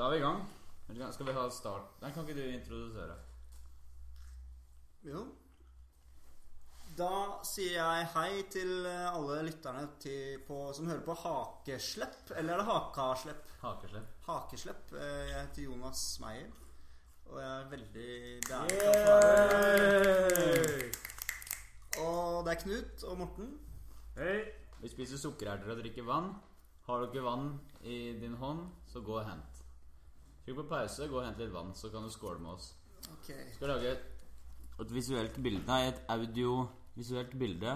Da er vi i gang. Skal vi ha start Den Kan ikke du introdusere? Jo. Da sier jeg hei til alle lytterne til, på, som hører på Hakeslepp. Eller er det Hakaslepp? Hakeslepp. Hakeslepp. Eh, Jeg heter Jonas Meyer. Og jeg er veldig beæret. Og det er Knut og Morten. Hei. Vi spiser sukkererter og drikker vann. Har du ikke vann i din hånd, så gå og hent. Trykk på pause, gå og hente litt vann, så kan du skåle med oss. Ok. Skal lage et, et visuelt bilde Nei, et audiovisuelt bilde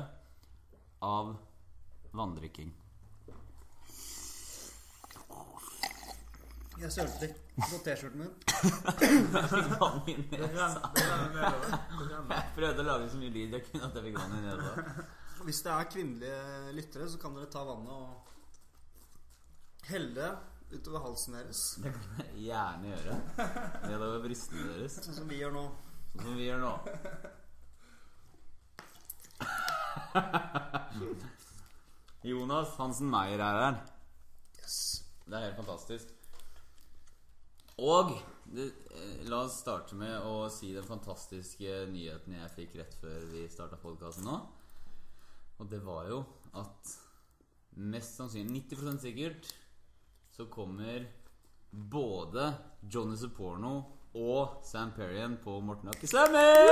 av vanndrikking. Jeg sølte på T-skjorten min. Vann i nesa. Jeg prøvde å lage så mye lyd jeg kunne at jeg fikk vann i nesa. Hvis det er kvinnelige lyttere, så kan dere ta vannet og helle utover halsen deres. Det kan jeg gjerne gjøre. Nedover brystene deres. Sånn som vi gjør nå. Sånn som vi gjør nå. Jonas Hansen Meyer er her. Yes. Det er helt fantastisk. Og det, eh, la oss starte med å si den fantastiske nyheten jeg fikk rett før vi starta podkasten nå. Og det var jo at mest sannsynlig 90% sikkert så kommer både Johnny Soporno og Sam Perrion på Morten Akke Slammer!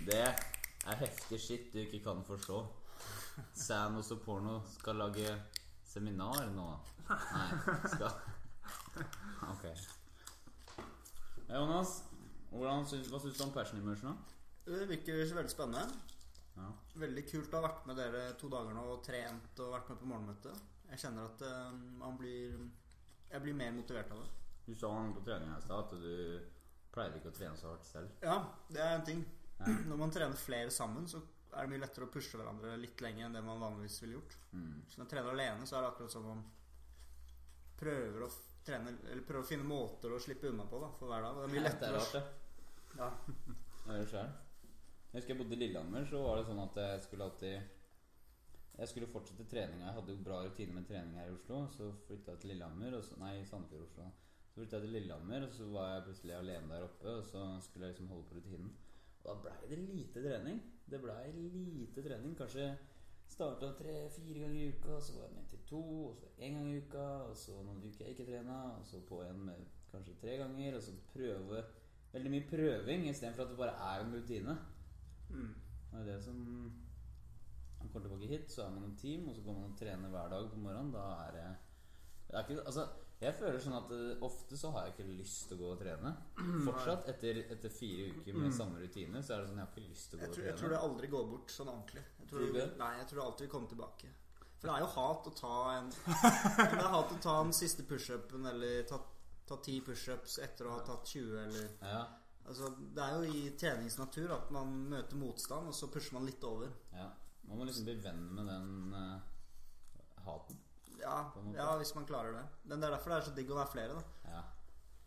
Det er heftig shit du ikke kan forstå. Sam og Soporno skal lage seminar nå. Nei, skal Ok. Jonas, hva syns du om Passion Immersion? da? Det virker veldig spennende. Ja. Veldig kult å ha vært med dere to dager nå og trent og vært med på morgenmøtet. Jeg kjenner at uh, man blir Jeg blir mer motivert av det. Du sa på trening i stad at du pleier ikke å trene så hardt selv. Ja, det er en ting. Ja. Når man trener flere sammen, så er det mye lettere å pushe hverandre litt lenger enn det man vanligvis ville gjort. Mm. Så når man trener alene, så er det akkurat som man prøver å trene Eller prøver å finne måter å slippe unna på da, for hver dag. Det er mye lettere. Ja, Det er rart, det. Ja. Jeg husker jeg bodde i Lillehammer, så var det sånn at jeg skulle alltid Jeg skulle fortsette treninga. Jeg hadde jo bra rutine med trening her i Oslo. Så flytta jeg til Lillehammer, så, nei, Sandefjord, Oslo. Så flytta jeg til Lillehammer, og så var jeg plutselig alene der oppe, og så skulle jeg liksom holde på rutinen. Og da blei det lite trening. Det blei lite trening. Kanskje starta tre-fire ganger i uka, så var jeg ned til to, og så én gang i uka, og så noen uker jeg ikke trena, og så på igjen med kanskje tre ganger, og så prøve Veldig mye prøving istedenfor at det bare er en rutine. Mm. Det er det som Han kommer tilbake hit, så er man et team, og så går man og trener hver dag på morgenen. Da er det det er ikke, altså, Jeg føler sånn at uh, ofte så har jeg ikke lyst til å gå og trene. Fortsatt, etter, etter fire uker med samme rutine, så er det sånn jeg har ikke lyst til å gå tror, og trene. jeg tror det aldri går bort sånn ordentlig. Jeg tror, Tror du det? Nei, jeg tror det alltid vil komme tilbake. For det er jo hat å ta en Det er hat å ta den siste pushupen eller ta, ta ti pushups etter å ha tatt 20 eller Ja, Altså, det er jo i treningsnatur at man møter motstand, og så pusher man litt over. ja. Man må liksom bli venn med den uh, haten. Ja, ja, hvis man klarer det. Men det er derfor det er så digg å være flere, da. Ja.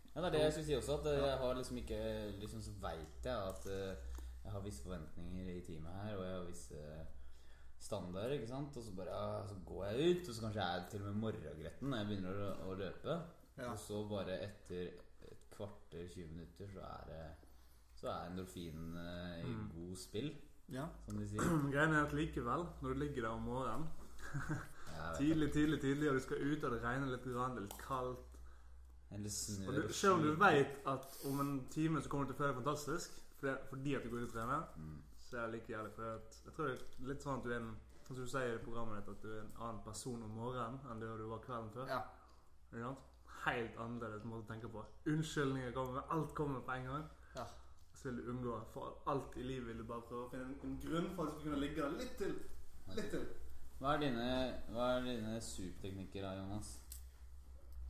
ja, det er det jeg skulle si også. At eh, jeg har liksom ikke Liksom så veit jeg at eh, jeg har visse forventninger i teamet her, og jeg har visse standarder, ikke sant. Og så bare ja, så går jeg ut, og så kanskje jeg er til og med morgengretten når jeg begynner å, å løpe. Ja. Og så bare etter et kvarter, 20 minutter, så er det Så er endorfinen eh, i Mm. god spill, Ja. som de sier. Greien er at likevel, når du ligger der om morgenen Jeg vet Tidlig, tidlig, tidlig, og du skal ut, og det regner litt, grann, det er litt kaldt. Eller Og du, og Selv om du skyet. vet at om en time så kommer du til å føle deg fantastisk fordi, fordi at du går ut og trener, Mm. så er det like jævlig. For at, jeg tror det er litt sånn at du er en Sånn som du sier i programmet ditt, at du er en annen person om morgenen enn det du var kvelden før. ja. Ikke sant? Helt annerledes måte å tenke på. Unnskyldninger kommer, alt kommer på en gang. Ja. Så vil du unngå For alt i livet vil du bare prøve å finne en, en grunn for at du skal kunne ligge der litt til. Litt til. Hva er dine, hva er dine superteknikker da, Jonas?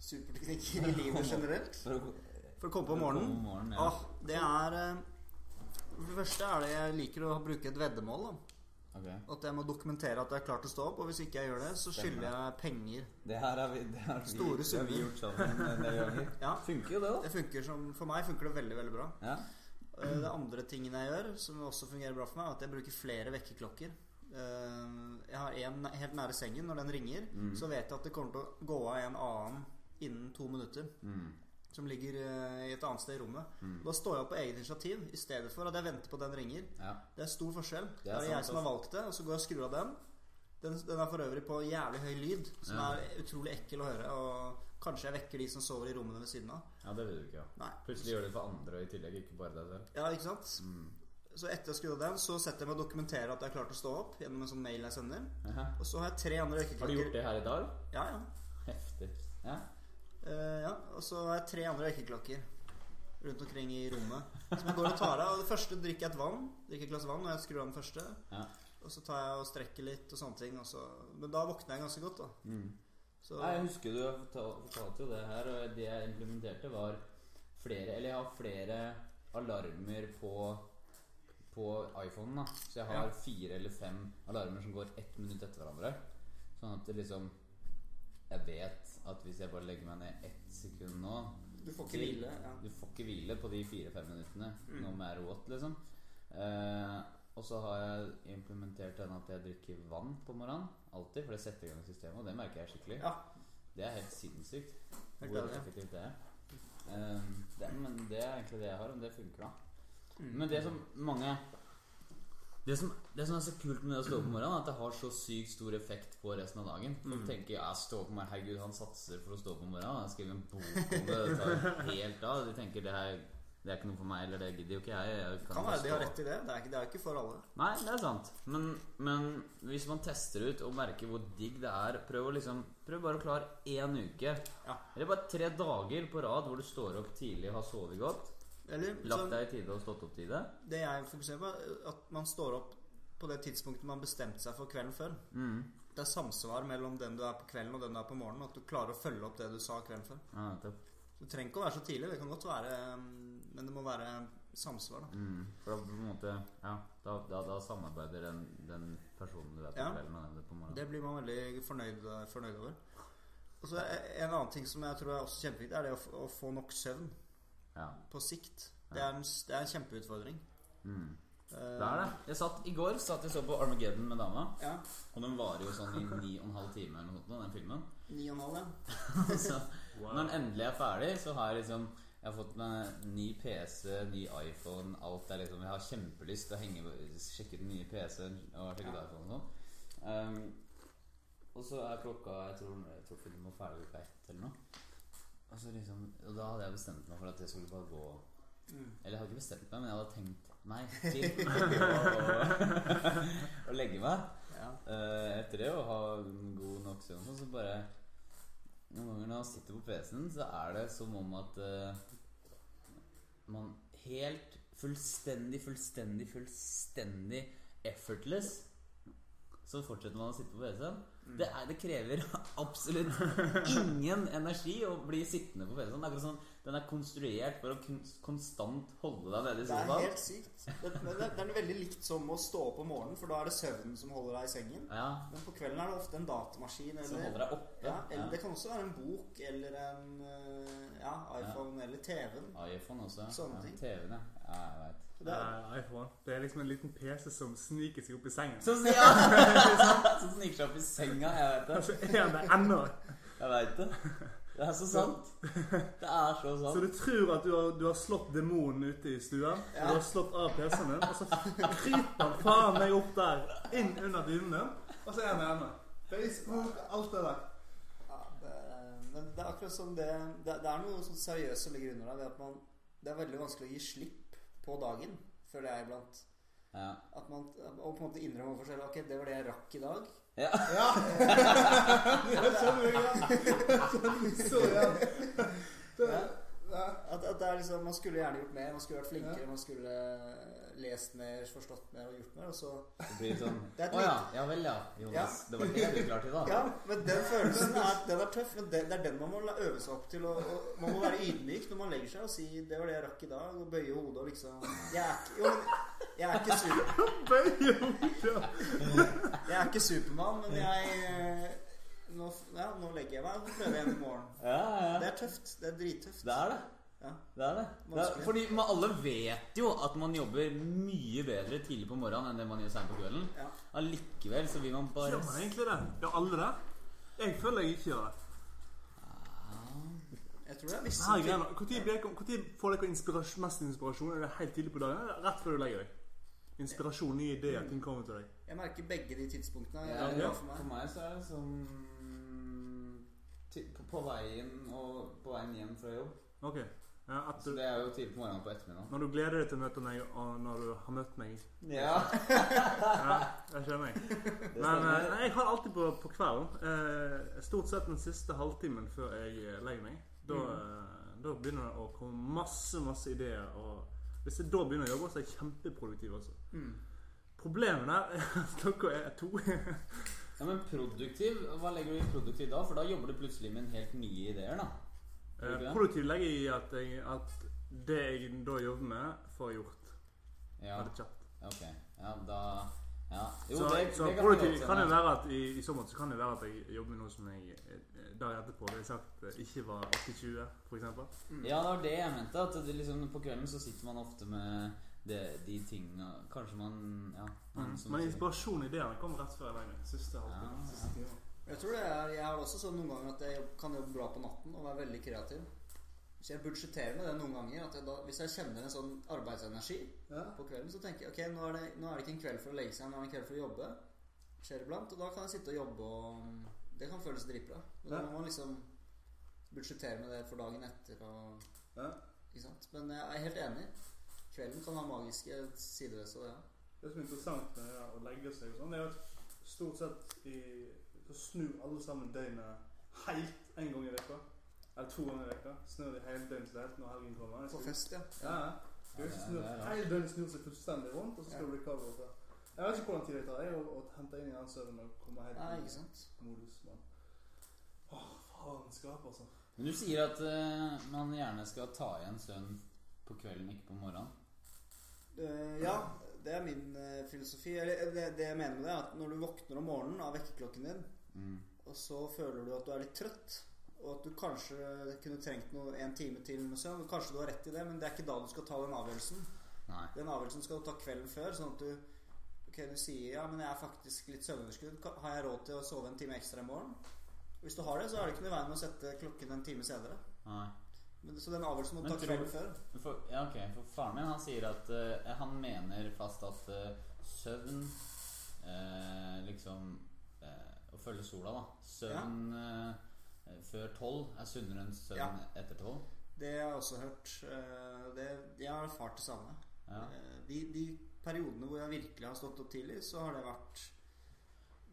Superteknikker i livet generelt. For å, komme på morgenen. Om morgenen ja. Ah, det er eh, For det første er det jeg liker å bruke et veddemål. da Ok. At jeg må dokumentere at jeg har klart å stå opp. Og hvis ikke jeg gjør det, så skylder jeg penger. Det her har vi, det er vi, Store det har vi gjort sammen en ganger. Ja, Funker jo det, det funker som, For meg funker det veldig veldig bra. Ja. Eh, Det andre tingen jeg gjør, som også fungerer bra for meg, er at jeg bruker flere vekkerklokker. eh, Jeg har en helt nære sengen. Når den ringer, Mm. så vet jeg at det kommer til å gå av en annen innen to minutter. Mm. Som ligger eh, i et annet sted i rommet. Mm. Da står jeg opp på eget initiativ i stedet for at jeg venter på at den ringer. Ja. Det er stor forskjell. Det Det er er, jeg som har altså. valgt det, og så går jeg og skrur av den. Den, den er for øvrig på jævlig høy lyd, som Ja. er utrolig ekkel å høre. Og kanskje jeg vekker de som sover i rommene ved siden av. ja, det vil du ikke. Ja. Nei. Plutselig gjør du det for andre i tillegg, ikke bare deg selv. Ja, ikke sant? Mm. Så etter å skru av den, så setter jeg meg og dokumenterer at jeg har klart å stå opp gjennom en sånn mail jeg sender. Aha. Og så har jeg tre andre Har du gjort det her i dag? Ja, ja. Heftig. Ja. Eh, ja. Og så har jeg tre andre vekkerklokker rundt omkring i rommet som jeg går og tar av. Og det første drikker jeg et vann. Drikker et glass vann når jeg skrur av den første. Ja. Og så tar jeg og strekker litt og sånne ting. Og så, men da våkner jeg ganske godt, da. Mm. Så jeg husker du har fortalt, fortalt jo det her, og det jeg implementerte, var flere Eller jeg har flere alarmer på på iPhonen. da Så jeg har Ja. fire eller fem alarmer som går ett minutt etter hverandre. Sånn at det liksom Jeg vet at hvis jeg bare legger meg ned ett sekund nå du får ikke hvile. Ja. Du får ikke hvile på de fire-fem minuttene. Mm. Nå må what, liksom. Eh, og så har jeg implementert den at jeg drikker vann på morgenen. Alltid, for det setter i gang systemet, og det merker jeg skikkelig. Ja. Det er helt sinnssykt Helt hvor ærlig. effektivt det er. Eh, det, men det er egentlig det jeg har, om det funker da. Mm. Men det som mange det som, det som er så kult med det å stå opp om morgenen, er at det har så sykt stor effekt på resten av dagen. Folk Mm. tenker ja, stå opp om morgenen, herregud, han satser for å stå opp om morgenen. Han skriver en bok om det. Det tar helt av. De tenker det, her, det er ikke noe for meg, eller det gidder jo ikke jeg. jeg Kan kan være de har rett i det. Det er ikke, det er ikke for alle. Nei, det er sant. Men, men hvis man tester ut og merker hvor digg det er Prøv å liksom Prøv bare å klare én uke. Ja. Eller bare tre dager på rad hvor du står opp tidlig og har sovet godt. Eller Lagt deg i tide og stått opp tide. det jeg fokuserer på, er at man står opp på det tidspunktet man bestemte seg for kvelden før. Mm. Det er samsvar mellom den du er på kvelden og den du er på morgenen. At du klarer å følge opp det du sa kvelden før. Ja. Du trenger ikke å være så tidlig. Det kan godt være Men det må være samsvar, da. Mm. For da på en måte Ja, da, da, da samarbeider den, den personen du er på Ja. kvelden med den du er på morgenen. Det blir man veldig fornøyd, fornøyd over. Og så En annen ting som jeg tror er også kjempeviktig, er det å, å få nok søvn Ja. på sikt. Det er en, det er en kjempeutfordring. Mm. Eh, Det er det. Jeg satt I går satt jeg så på Armageddon med dama. Ja. Og den varer jo sånn i ni og en halv time eller noe sånt, den filmen. Ni og en halv, ja. så Wow. Når den endelig er ferdig, så har jeg liksom Jeg har fått meg ny PC, ny iPhone, alt der liksom Jeg har kjempelyst til å henge sjekke den nye PC-en og sjekke Ja. iPhone og sånn. Um, og så er klokka Jeg tror, jeg tror filmen var ferdig klokka ett eller noe. Og, liksom, og da hadde jeg bestemt meg for at jeg skulle bare gå Mm. Eller jeg hadde ikke bestemt meg, men jeg hadde tenkt meg til å, legge meg. Ja. Eh, etter det å ha en god nok søvn, og så bare Noen ganger når man sitter på PC-en, så er det som om at uh, man helt fullstendig, fullstendig, fullstendig effortless så fortsetter man å sitte på PC-en. Mm. Det, er, det krever absolutt ingen energi å bli sittende på PC-en. Akkurat sånn Den er konstruert for å konstant holde deg nede i Det er helt sykt. Det, det, det er veldig likt som å stå opp om morgenen, for da er det søvnen som holder deg i sengen. Ja, Men på kvelden er det ofte en datamaskin Som holder deg oppe. ja, eller Det kan også være en bok eller en eh, ja, iPhone eller TV-en. iPhone også. Sånne ja. ting. TV-en, ja. ja. Jeg vet. Det er, iPhone. Det er liksom en liten PC som sniker seg opp i sengen. Så, ja. Som sniker seg opp i senga. Jeg vet det. Altså, så er han det ennå. Jeg vet det. Det er så sant. Det er så Så du tror at du har, du har slått demonen ute i stua. Ja. du har slått av PC-en din, og så kryper han faen meg opp der, inn under dynen din, og så er han ennå. Facebook, alt det der. ja, det, er- men det er akkurat som det Det, det er noe sånn seriøst som ligger under der ved at man Det er veldig vanskelig å gi slipp på dagen, føler jeg iblant. Ja. At man Og på en måte innrømme overfor selv Ok, det var det jeg rakk i dag. ja. Ja! det skjønner. Jeg skjønner så igjen. Det, ja. At, at det er liksom Man skulle gjerne gjort mer. Man skulle vært flinkere. Man skulle lest mer, forstått mer og gjort mer. Og så Det blir sånn Å ja. Ja vel, ja. Jonas. Ja. Det var det du klarte i dag. Ja, men den følelsen er, den er tøff. Men det, det er den man må øve seg opp til. Og, og man må være ydmyk når man legger seg og si 'Det var det jeg rakk i dag', og bøye hodet og liksom Jeg er ikke, jo, men jeg er ikke, super, Bøye hodet. jeg er ikke Supermann, men jeg eh, nå, ja, nå legger jeg meg og prøver igjen i morgen. Ja, ja. Det er tøft. Det er drittøft. Det er det. Ja. Det er det. det er, fordi man, alle vet jo at man jobber mye bedre tidlig på morgenen enn det man gjør seint på kvelden. Ja. Allikevel så vil man bare Gjør man egentlig det? Gjør alle det? Jeg føler jeg ikke gjør det. Jeg tror det er visse Her greia nå. Hvor tid blir- hvor tid får dere inspirasjon, mest inspirasjon? Er det helt tidlig på dagen? Eller rett før du legger deg? Inspirasjon, nye ideer, ting kommer til deg. Jeg merker begge de tidspunktene. Ja, ja. for meg. For meg så er det sånn på, på veien og på veien hjem fra jobb. Ok. Ja, du, det er jo tidlig på morgenen på ettermiddagen. når du gleder deg til å møte meg, og når du har møtt meg Ja, Ja, det skjønner jeg. Men eh, nei, jeg har alltid på, på kvelden eh, Stort sett den siste halvtimen før jeg eh, legger meg. Da, mm. da begynner det å komme masse masse ideer. Og hvis jeg da begynner å jobbe, så er jeg kjempeproduktiv også. Mm. Problemet der er at klokka er to. ja, Men produktiv, hva legger du i produktiv da? For da jobber du plutselig med en helt nye ideer, da. Eh, det? produktiv legger i at, jeg, at det jeg da jobber med, får gjort. Ja, Veldig kjapt. ok. Ja, da Ja. Jo, så det, så det kan produktiv kan jo være at i, i så måte så kan det være at jeg jobber med noe som jeg eh, dagen etterpå ville sagt eh, ikke var 80-20, f.eks. Mm. Ja, det var det jeg mente. At det liksom, på kvelden så sitter man ofte med det, de tinga Kanskje man Ja. man, mm. Men inspirasjon og ideene kommer rett før jeg legger meg. Siste halvtime. Ja, Siste time. Jeg tror det er, jeg har også sånn noen ganger at jeg kan jobbe bra på natten og være veldig kreativ. Så jeg budsjetterer med det noen ganger. At jeg da, hvis jeg kjenner en sånn arbeidsenergi Ja. på kvelden, så tenker jeg ok, nå er, det, nå er det ikke en kveld for å legge seg, nå er det en kveld for å jobbe. Skjer iblant. Og da kan jeg sitte og jobbe, og det kan føles dritbra. Men da må man liksom budsjettere med det for dagen etter og Ja. Ikke sant? Men jeg er helt enig. Kvelden kan ha magiske sider ved seg. Ja. Det som er interessant med det å legge seg og sånn, det er at stort sett i, så snur alle sammen døgnet helt en gang i uka. Eller to ganger i uka. Snur de hele døgnet helt når helgen kommer. På fest, ja. Ja, Du snur, hele døgnet snur seg fullstendig rundt, og så skal du recover. så- Jeg vet ikke hvordan tid det tar jeg å, hente inn i den søvnen og komme helt Nei, ikke sant. modus. Men. Åh, faen skap, altså. Men du sier at uh, man gjerne skal ta igjen søvn på kvelden, ikke på morgenen. Uh, ja, det er min uh, filosofi. Eller det, det jeg mener med det, er at når du våkner om morgenen av vekkerklokken din, Mm. og så føler du at du er litt trøtt, og at du kanskje kunne trengt noe, en time til med søvn, kanskje du har rett i det, men det er ikke da du skal ta den avgjørelsen. Nei. Den avgjørelsen skal du ta kvelden før, sånn at du Ok, du sier ja, men jeg er faktisk litt søvnunderskudd. Har jeg råd til å sove en time ekstra i morgen? Hvis du har det, så er det ikke noe i veien med å sette klokken en time senere. Nei. Men, så den avgjørelsen må du ta kvelden før. For, ja, ok. For faren min han sier at uh, han mener fast at uh, søvn uh, Liksom følge sola, da. Søvn ja. før tolv er sunnere enn søvn Ja. etter tolv. Det har jeg også hørt. Eh, Det, jeg har erfart det samme. Ja. Eh, De, de periodene hvor jeg virkelig har stått opp tidlig, så har det vært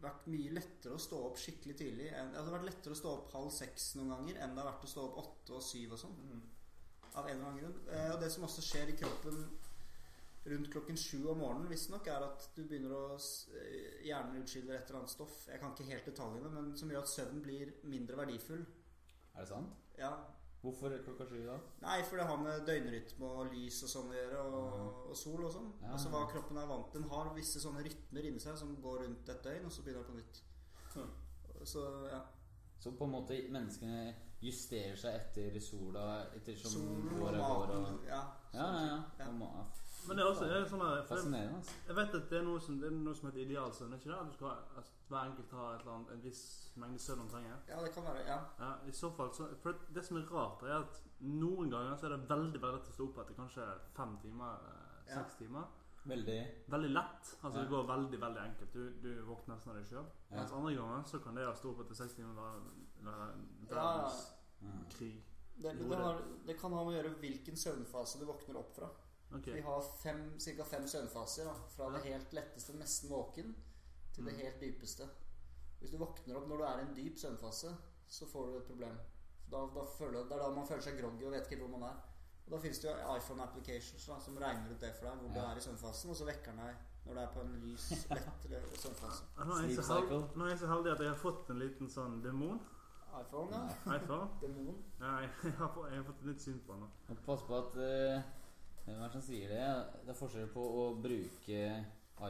vært mye lettere å stå opp skikkelig tidlig. enn- Det har vært lettere å stå opp halv seks noen ganger enn det har vært å stå opp åtte og syv og sånn. Av en eller annen grunn. Eh, Og det som også skjer i kroppen rundt klokken sju om morgenen, visstnok, er at du begynner å eh, Hjernen utskiller et eller annet stoff. Jeg kan ikke helt detaljene, men som gjør at søvn blir mindre verdifull. Er det sant? Ja, Hvorfor klokka sju da? Nei, for det har med døgnrytme og lys og sånn å gjøre, og, og sol og sånn. Ja. Altså hva kroppen er vant Den har visse sånne rytmer inni seg som går rundt et døgn, og så begynner det på nytt. Så ja. Så på en måte menneskene justerer seg etter sola etter som og året går og maten Ja. Ja, ja, ja. Ja. Men det er også det er sånn her, Fascinerende, altså. jeg vet at det er noe som, det er noe som heter idealsøvn. ikke det? Du skal, ha- altså, hver enkelt har et eller annet, en viss mengde søvn de trenger. ja, det kan være Ja. Ja, i så fall så, For det som er rart, er at noen ganger så er det veldig veldig lett å stå opp etter kanskje fem timer, eh, Ja. seks timer. Veldig Veldig lett. Altså Ja. Det går veldig veldig enkelt. Du, du våkner nesten av deg sjøl. Ja. Mens andre ganger så kan det å stå opp etter seks timer være, være Ja, ja. mm. krig. Det, men det, har, det kan ha med å gjøre hvilken søvnfase du våkner opp fra. Ok. Vi har fem, ca. fem søvnfaser. Da. Fra det helt letteste, nesten våken, til det Mm. helt dypeste. Hvis du våkner opp når du er i en dyp søvnfase, så får du et problem. Da, da føler, det er da man føler seg groggy og vet ikke hvor man er. Og Da finnes det jo iPhone applications da, som regner ut det for deg, hvor du er i søvnfasen, og så vekker den deg når du er på en lys, lett søvnfase. Nå er, jeg så heldig, nå er jeg så heldig at jeg har fått en liten sånn demon. iPhone, ja. iPhone. Demon. Ja, jeg, jeg, har, fått- jeg har fått et nytt syn på den. nå. Pass på at eh, Hvem er det som sier det? Det er forskjell på å bruke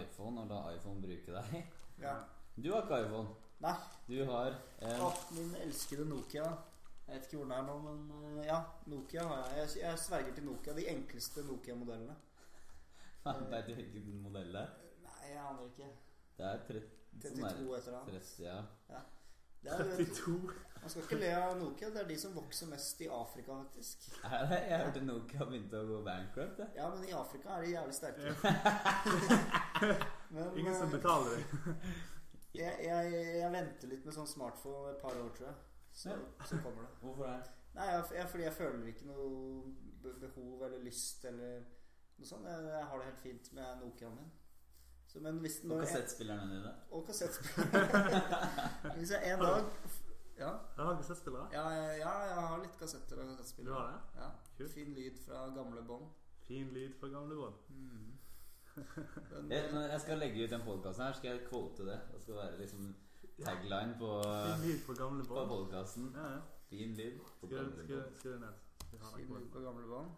iPhone og la iPhone bruke deg. Ja. Du har ikke iPhone. Nei. Du har eh, Å, min elskede Nokia Jeg vet ikke hvor den er nå, men eh, ja. Nokia har jeg. Jeg, jeg sverger til Nokia. De enkleste Nokia-modellene. Veit du hvilken modell det er? Nei, jeg aner ikke. Det er 30, sånn 32 etter annet. 30 ja. Det er, 32. man skal ikke le av Nokia. Det er de som vokser mest i Afrika, faktisk. Er det? Jeg hørte Nokia begynte å gå bankrupt. Ja, men i Afrika er de jævlig sterke. men Ingen som eh, betaler det. jeg, jeg, jeg venter litt med sånn smartphone et par år, tror jeg. Så, så kommer det. Hvorfor det? Nei, jeg, jeg, fordi jeg føler ikke noe behov eller lyst eller noe sånt. Jeg, jeg har det helt fint med Nokiaen min. Så, men hvis Og kassettspillerne dine? Og kassettspillerne. hvis jeg en dag ja, Jeg har kassettspillere. ja, ja, ja, jeg har litt kassetter og Du kassettspillere. har det? Ja. Kult. Fin lyd fra gamle bånd. Fin lyd fra gamle bånd. Mm. Jeg, når jeg skal legge ut den podkasten her, skal jeg quote det. Det skal være liksom tagline på, Fin lyd fra gamle på podkasten. Ja, ja. Fin lyd. på gamle bånd. skriv det ned. Vi har det fin lyd på gamle bånd.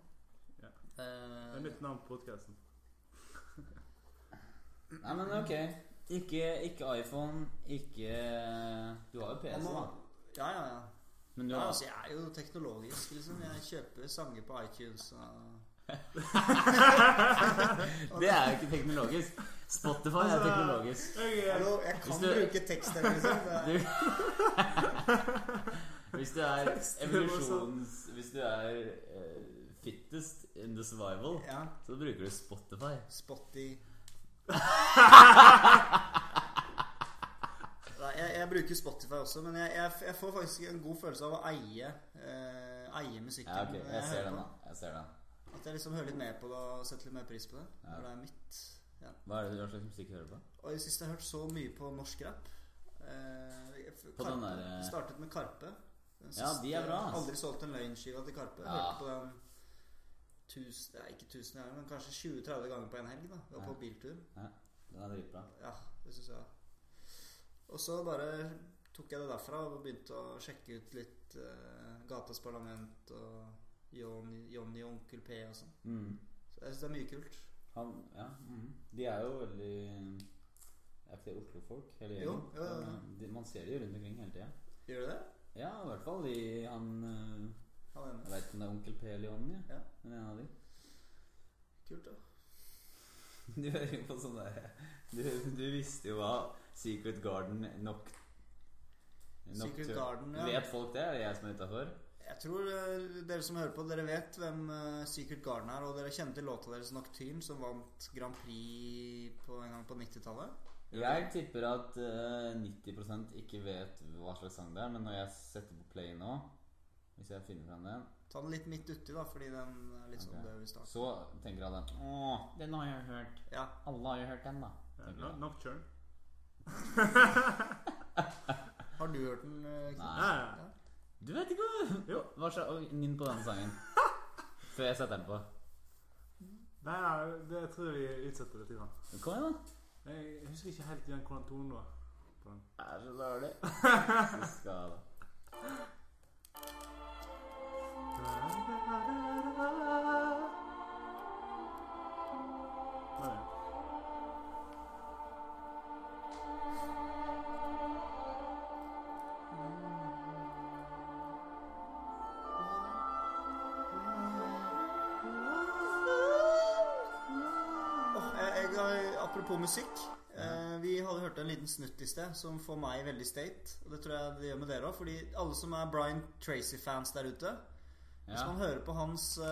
Ja. Eh, Det er nytt navn på podkasten. Nei, men ok. Ikke, ikke iPhone, ikke Du har jo PC, da. Ja, ja, ja. Men du ja har altså, jeg er jo teknologisk, liksom. Jeg kjøper sanger på iTunes og Det er jo ikke teknologisk. Spotify er Altså, teknologisk. Hallo, jeg kan du- bruke tekst her, liksom. Du Hvis du er evolusjons... Hvis du er uh, fittest in the survival, ja. så bruker du Spotify. Spotty jeg, jeg bruker Spotify også, men jeg, jeg, jeg får faktisk en god følelse av å eie eh, Eie musikken. Ja, okay. jeg ser den, da. Jeg ser den. At jeg liksom hører litt mer på det og setter litt mer pris på det. Ja. Det er mitt. Hva er det du slags musikk hører på? Og i siste har jeg hørt så mye på norsk rap. Eh, På den der, eh, Startet med Karpe. Ja, de er bra, ass. Aldri solgt en løgnskiva til Karpe. Ja. Hørte på den tusen, ja, ikke tusen ganger, men kanskje 20-30 ganger på en helg. da var på Ja. det Den er dritbra. Ja, det syns jeg. Og så bare tok jeg det derfra og begynte å sjekke ut litt uh, Gatas Parlament og Johnny, Johnny og Onkel P og sånn. Mm. Så jeg syns det er mye kult. Han, ja, mm. De er jo veldig Er ikke det Oslo-folk? hele gjengen? jo, jo, jo. De, Man ser de jo rundt omkring hele tida. Gjør du det? Ja, i hvert fall i han eh. Jeg veit ikke om det er Onkel P eller Johnny. Ja. Men en av de. Kult, da. Du hører jo på sånn der du, du visste jo hva Secret Garden nok Secret Nocturne- Garden, ja. Vet folk det? Er det jeg som er utafor? Jeg tror eh, dere som hører på, dere vet hvem eh, Secret Garden er, og dere kjente låta deres 'Nocturne', som vant Grand Prix på en gang på 90-tallet. Jeg tipper at uh, 90% ikke vet hva slags sang det er, men når jeg setter på play nå Hvis jeg finner fram den, Ta den litt midt uti, da, fordi den er litt sånn døv i starten. så tenker jeg den. Å, den har jeg hørt. Ja. Alle har jo hørt den, da. Ja. Nocturne. Har du hørt den? eh, Knut? Nei. Ja. Du vet ikke hva Jo. Hva Oi, Nynn på denne sangen. Før jeg setter den på. Nei, nei, det tror jeg vi utsetter litt. da Kom igjen, da. Jeg husker ikke helt igjen hvordan tonen var. den. Det er så dårlig. Så skal apropos musikk. Eh, vi hadde hørt en liten snutt i sted som får meg veldig state. Og det tror jeg det gjør med dere òg. Fordi alle som er Brian Tracy-fans der ute Hvis Ja. man hører på hans uh,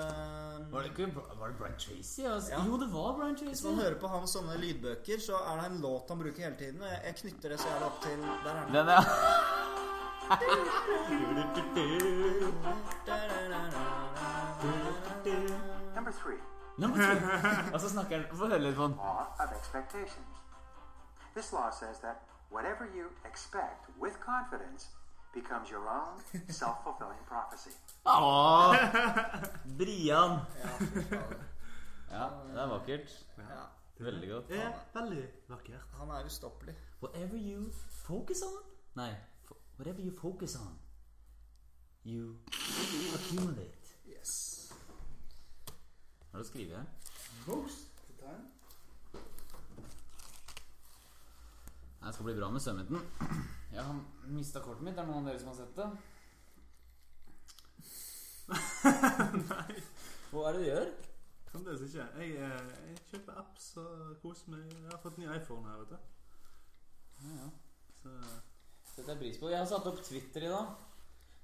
Var det, ikke, var det Brian Tracy? Altså? Ja. Jo, det var Brian Tracy. Hvis man hører på hans sånne lydbøker, så er det en låt han bruker hele tiden. Og jeg, jeg knytter det så jævlig opp til Der er den. Den, ja. Number three, Nummer tre. Og så snakker han Få høre litt på den. This law says that whatever you expect with confidence becomes your own self-fulfilling prophecy. Åh, Brian. Ja, det er vakkert. ja, Veldig godt. Det er veldig vakkert. han er ustoppelig. Whatever you focus on Nei. fo- Whatever you focus on, you accumulate. Yes. Har du skrevet det? Det skal bli bra med søvnmitten. Jeg har mista kortet mitt. Er det noen av dere som har sett det? Nei, Hva er det du gjør? fremdeles ikke. Jeg, eh, jeg kjøper apps og koser meg. Jeg har fått ny iPhone her, vet du. Ja, ja. Så setter jeg pris på. Jeg har satt opp Twitter i dag.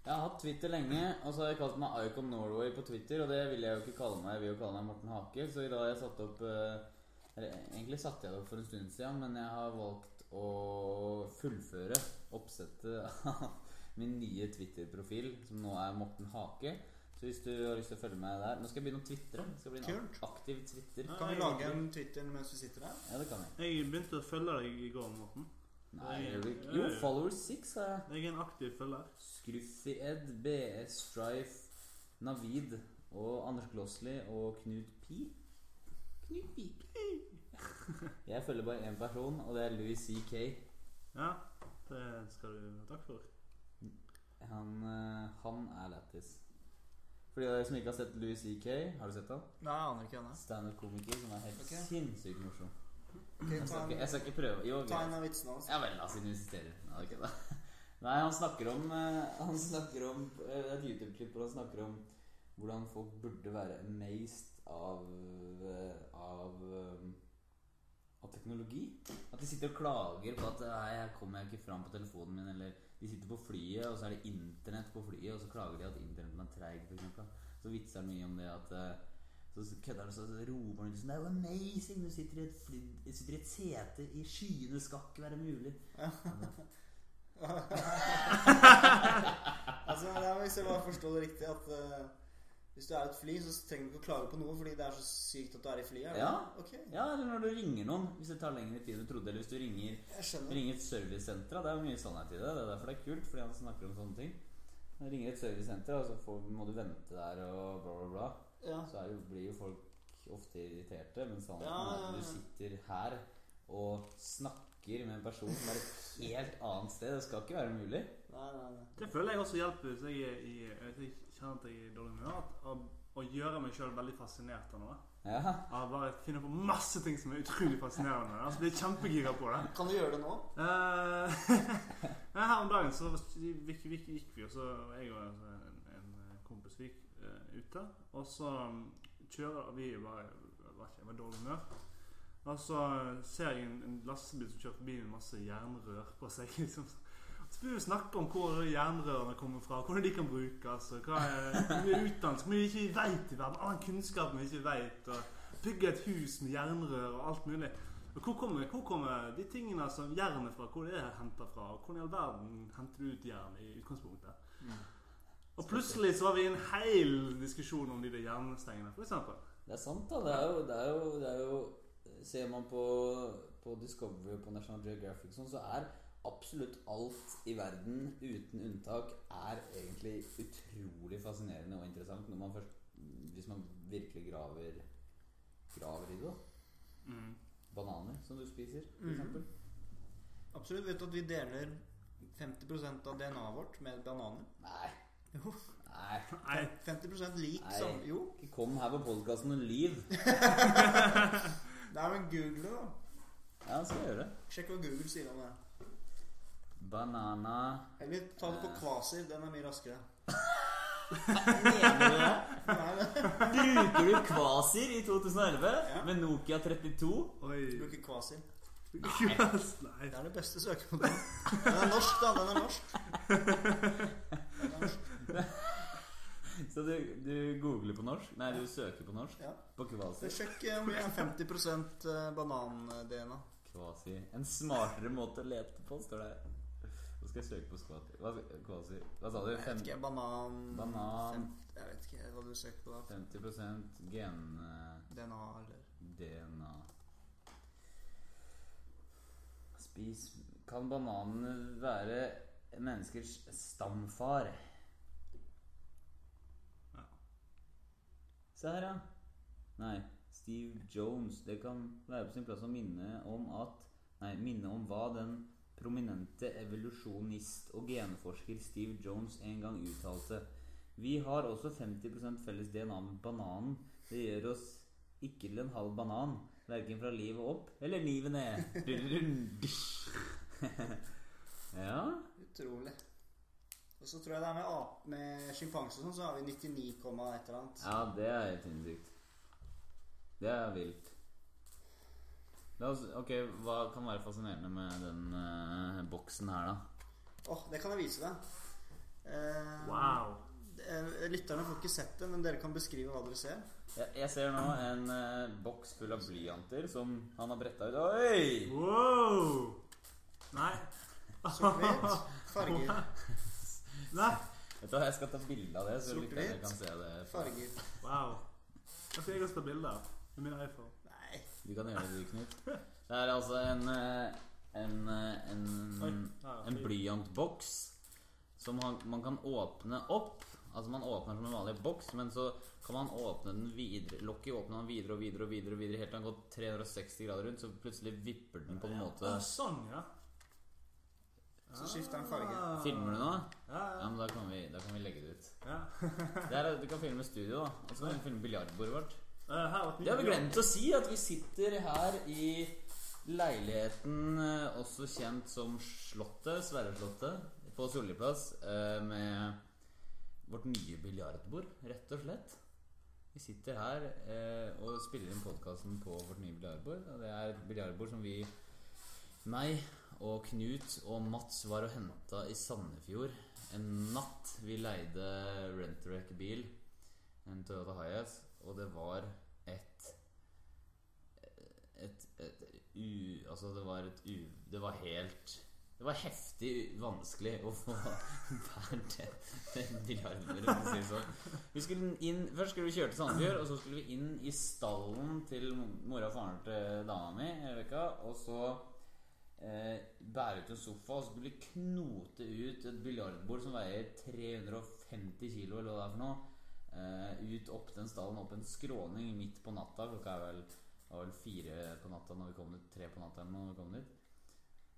Jeg har hatt Twitter lenge, og så har jeg kalt meg Icon Norway på Twitter. Og det vil jeg jo ikke kalle meg. Jeg vil jo kalle meg Morten Hake. Så i dag har jeg satt opp eh, Eller egentlig satte jeg det opp for en stund siden, men jeg har valgt å fullføre oppsettet av min nye Twitter-profil, som nå er Morten Hake. Så hvis du har lyst til å følge meg der Nå skal jeg begynne å twitre. Skal bli en Kult. aktiv Twitter. Kan vi lage en Twitter mens vi sitter der? Ja, det kan jeg. jeg begynte å følge deg i går, Morten. Nei, jeg, gjør ikke. Jo, followers 6 har jeg. Jeg er en aktiv følger. Scruffy-Ed, BS Strife, Navid og Anders Glossley og Knut Pi. Knut Pi. Jeg følger bare én person, og det er Louis C.K. Ja, det skal du ha takk for. Han, eh, han er lættis. For de som ikke har sett Louis C.K., har du sett han? Nei, han aner ikke ennå. Standup-komiker som er helt okay. sinnssykt morsom. Okay, Jeg skal, ikke, jeg skal ikke prøve. Jo, ta en av vitsene hans. Ja vel, la oss investere. Nei, okay, da. Nei, han snakker om eh, Han snakker om eh, Det er et YouTube-klipp hvor han snakker om hvordan folk burde være amazed av av av teknologi. At de sitter og klager på at Nei, her kommer jeg ikke fram på telefonen min. Eller de sitter på flyet, og så er det internett på flyet, og så klager de at internetten er treig, f.eks. Så vitser han mye om det at eh, så kødder han og så roper han sånn Det er jo amazing! Du sitter i et, fly, sitter i et sete i skyene, skal ikke være mulig. Altså, jeg Hvis jeg bare forstår det riktig, at eh, hvis du er et fly, så trenger du ikke å klage på noe fordi det er så sykt at du er i flyet? Ja. Okay. Ja, eller når du ringer noen, hvis det tar lengre tid enn du trodde. Eller hvis du ringer, ringer et servicesenter. Det er jo mye sannhet i det. Det er derfor det er kult, fordi han snakker om sånne ting. Når du ringer et servicesenter, og så får, må du vente der og bla, bla, bla. Ja. Så er jo, blir jo folk ofte irriterte. Men sannheten Ja, er ja, at du sitter her og snakker med en person som er et helt annet sted. Det skal ikke være mulig. Nei, nei, nei. Det føler jeg også hjelper hvis jeg er i kjenner at jeg er i dårlig humør. Å, gjøre meg sjøl veldig fascinert av noe. Ja. Av bare finne på masse ting som er utrolig fascinerende. Altså blir kjempegira på det. Kan du gjøre det nå? Uh, her om dagen så gikk, gikk, gikk vi, og så jeg og en, en kompis gikk uh, ute. Og så um, kjører vi bare var ikke, Jeg var i dårlig humør. Og så ser jeg en, en lastebil som kjører forbi med masse jernrør på seg. liksom så vi snakke om hvor jernrørene kommer fra, hvordan de kan brukes, og hva er mye utdannelse, vi ikke vet i verden, annen kunnskap vi ikke vet, og bygge et hus med jernrør og alt mulig. Og hvor kommer, hvor kommer de tingene som jernet fra, hvor det er henta fra, og hvordan i all verden henter du ut jern i utgangspunktet? Og plutselig så var vi i en hel diskusjon om de der jernstengene, eksempel. Det er sant, da. Det er jo, det er jo, det er jo Ser man på, på Discovery og på National Geographic, sånn, så er absolutt alt i verden, uten unntak, er egentlig utrolig fascinerende og interessant man først, hvis man virkelig graver, graver i det. Mm. Bananer som du spiser, f.eks. Mm. Absolutt. Vet du at vi deler 50% av DNA-et vårt med bananer? Nei. Jo. Nei, 50 lik Nei. som Jo. Ikke kom her på podkasten og lyv. Nei, men google det, da. Ja, skal jeg gjøre det. Sjekk hva Google sier om det. Banana Eller ta det på Kvasir. Den er mye raskere. Mener du det? Nei. Bruker du Kvasir i 2011 Ja. med Nokia 32? oi. Bruker Kvasir. Nei. Det er det beste søkemodellen. Den er norsk, da. Den er norsk. Den er norsk. Så du, du googler på norsk? Nei, du søker på norsk? Ja. På Kvasir? Sjekk eh, om vi er 50 banan-DNA. Kvasir. En smartere måte å lete på, står det her. Skal jeg søke på Kvasir. Hva, hva, Hva sa du? Jeg vet ikke. Banan Banan. fem, Jeg vet ikke hva du søker på da. 50 gen-DNA. DNA Spis Kan bananene være menneskers stamfar? Ja. Se her, ja. Nei, Steve Jones. Det kan være på sin plass å minne om at Nei, minne om hva den prominente evolusjonist og genforsker Steve Jones en gang uttalte. Vi har også 50% felles DNA med bananen. Det gjør oss ikke til en halv banan. Verken fra livet opp eller livet ned. ja. Utrolig. Og så tror jeg det er med, ap- med sjimpanse og sånn, så har vi 99, et eller annet. Ja, det er helt sinnssykt. Det er vilt. La oss, ok, Hva kan være fascinerende med den uh, boksen her, da? Åh, det kan jeg vise deg. Uh, Wow. eh, Lytterne får ikke sett det, men dere kan beskrive hva dere ser. Jeg, jeg ser nå en uh, boks full av blyanter som han har bretta ut. Oi! Wow! Nei. Sort-hvitt. Farger. Nei. Vet du hva, Jeg skal ta bilde av det, så Sort-hvitt. lytterne kan se det. Farger. Wow. Jeg skal jeg også ta bilder med min iPhone. Du kan gjøre det, du, Knut. Det er altså en eh, en, eh, en, en blyantboks som man kan åpne opp. Altså Man åpner som en vanlig boks, men så kan man åpne den videre Lokket åpner man videre og videre og videre, og videre helt til den går 360 grader rundt. Så plutselig vipper den på en måte. Sånn, ja. Så skifter den farge. Ah. Filmer du nå? Ja, Ja, ja. men da kan vi, da kan vi legge det ut. ja. Det er, du kan filme studio, da. Og så kan vi filme biljardbordet vårt. Eh, Det har vi glemt å si, at vi sitter her i leiligheten, eh, også kjent som Slottet, Sverreslottet, på Solli plass, eh, med vårt nye biljardbord, rett og slett. Vi sitter her eh, og spiller inn podkasten på vårt nye biljardbord. Og det er et biljardbord som vi, meg og Knut og Mats, var og henta i Sandefjord en natt. Vi leide Rent-A-Wreck-bil, en Toyota Hiace, og det var et et, et u... Altså, det var et u... Det var helt Det var heftig vanskelig å få bært den det biljardbordet, for å si det sånn. Vi skulle inn, først skulle vi kjøre til Sandefjord, og så skulle vi inn i stallen til mora og faren til dama mi, Rebekka, og så eh, bære ut en sofa, og så skulle vi knote ut et biljardbord som veier 350 kilo, eller hva det er for noe. Eh, ut opp den stallen, opp en skråning midt på natta. Klokka er vel, var vel fire på natta når vi kom dit. Tre på natta når vi kom dit.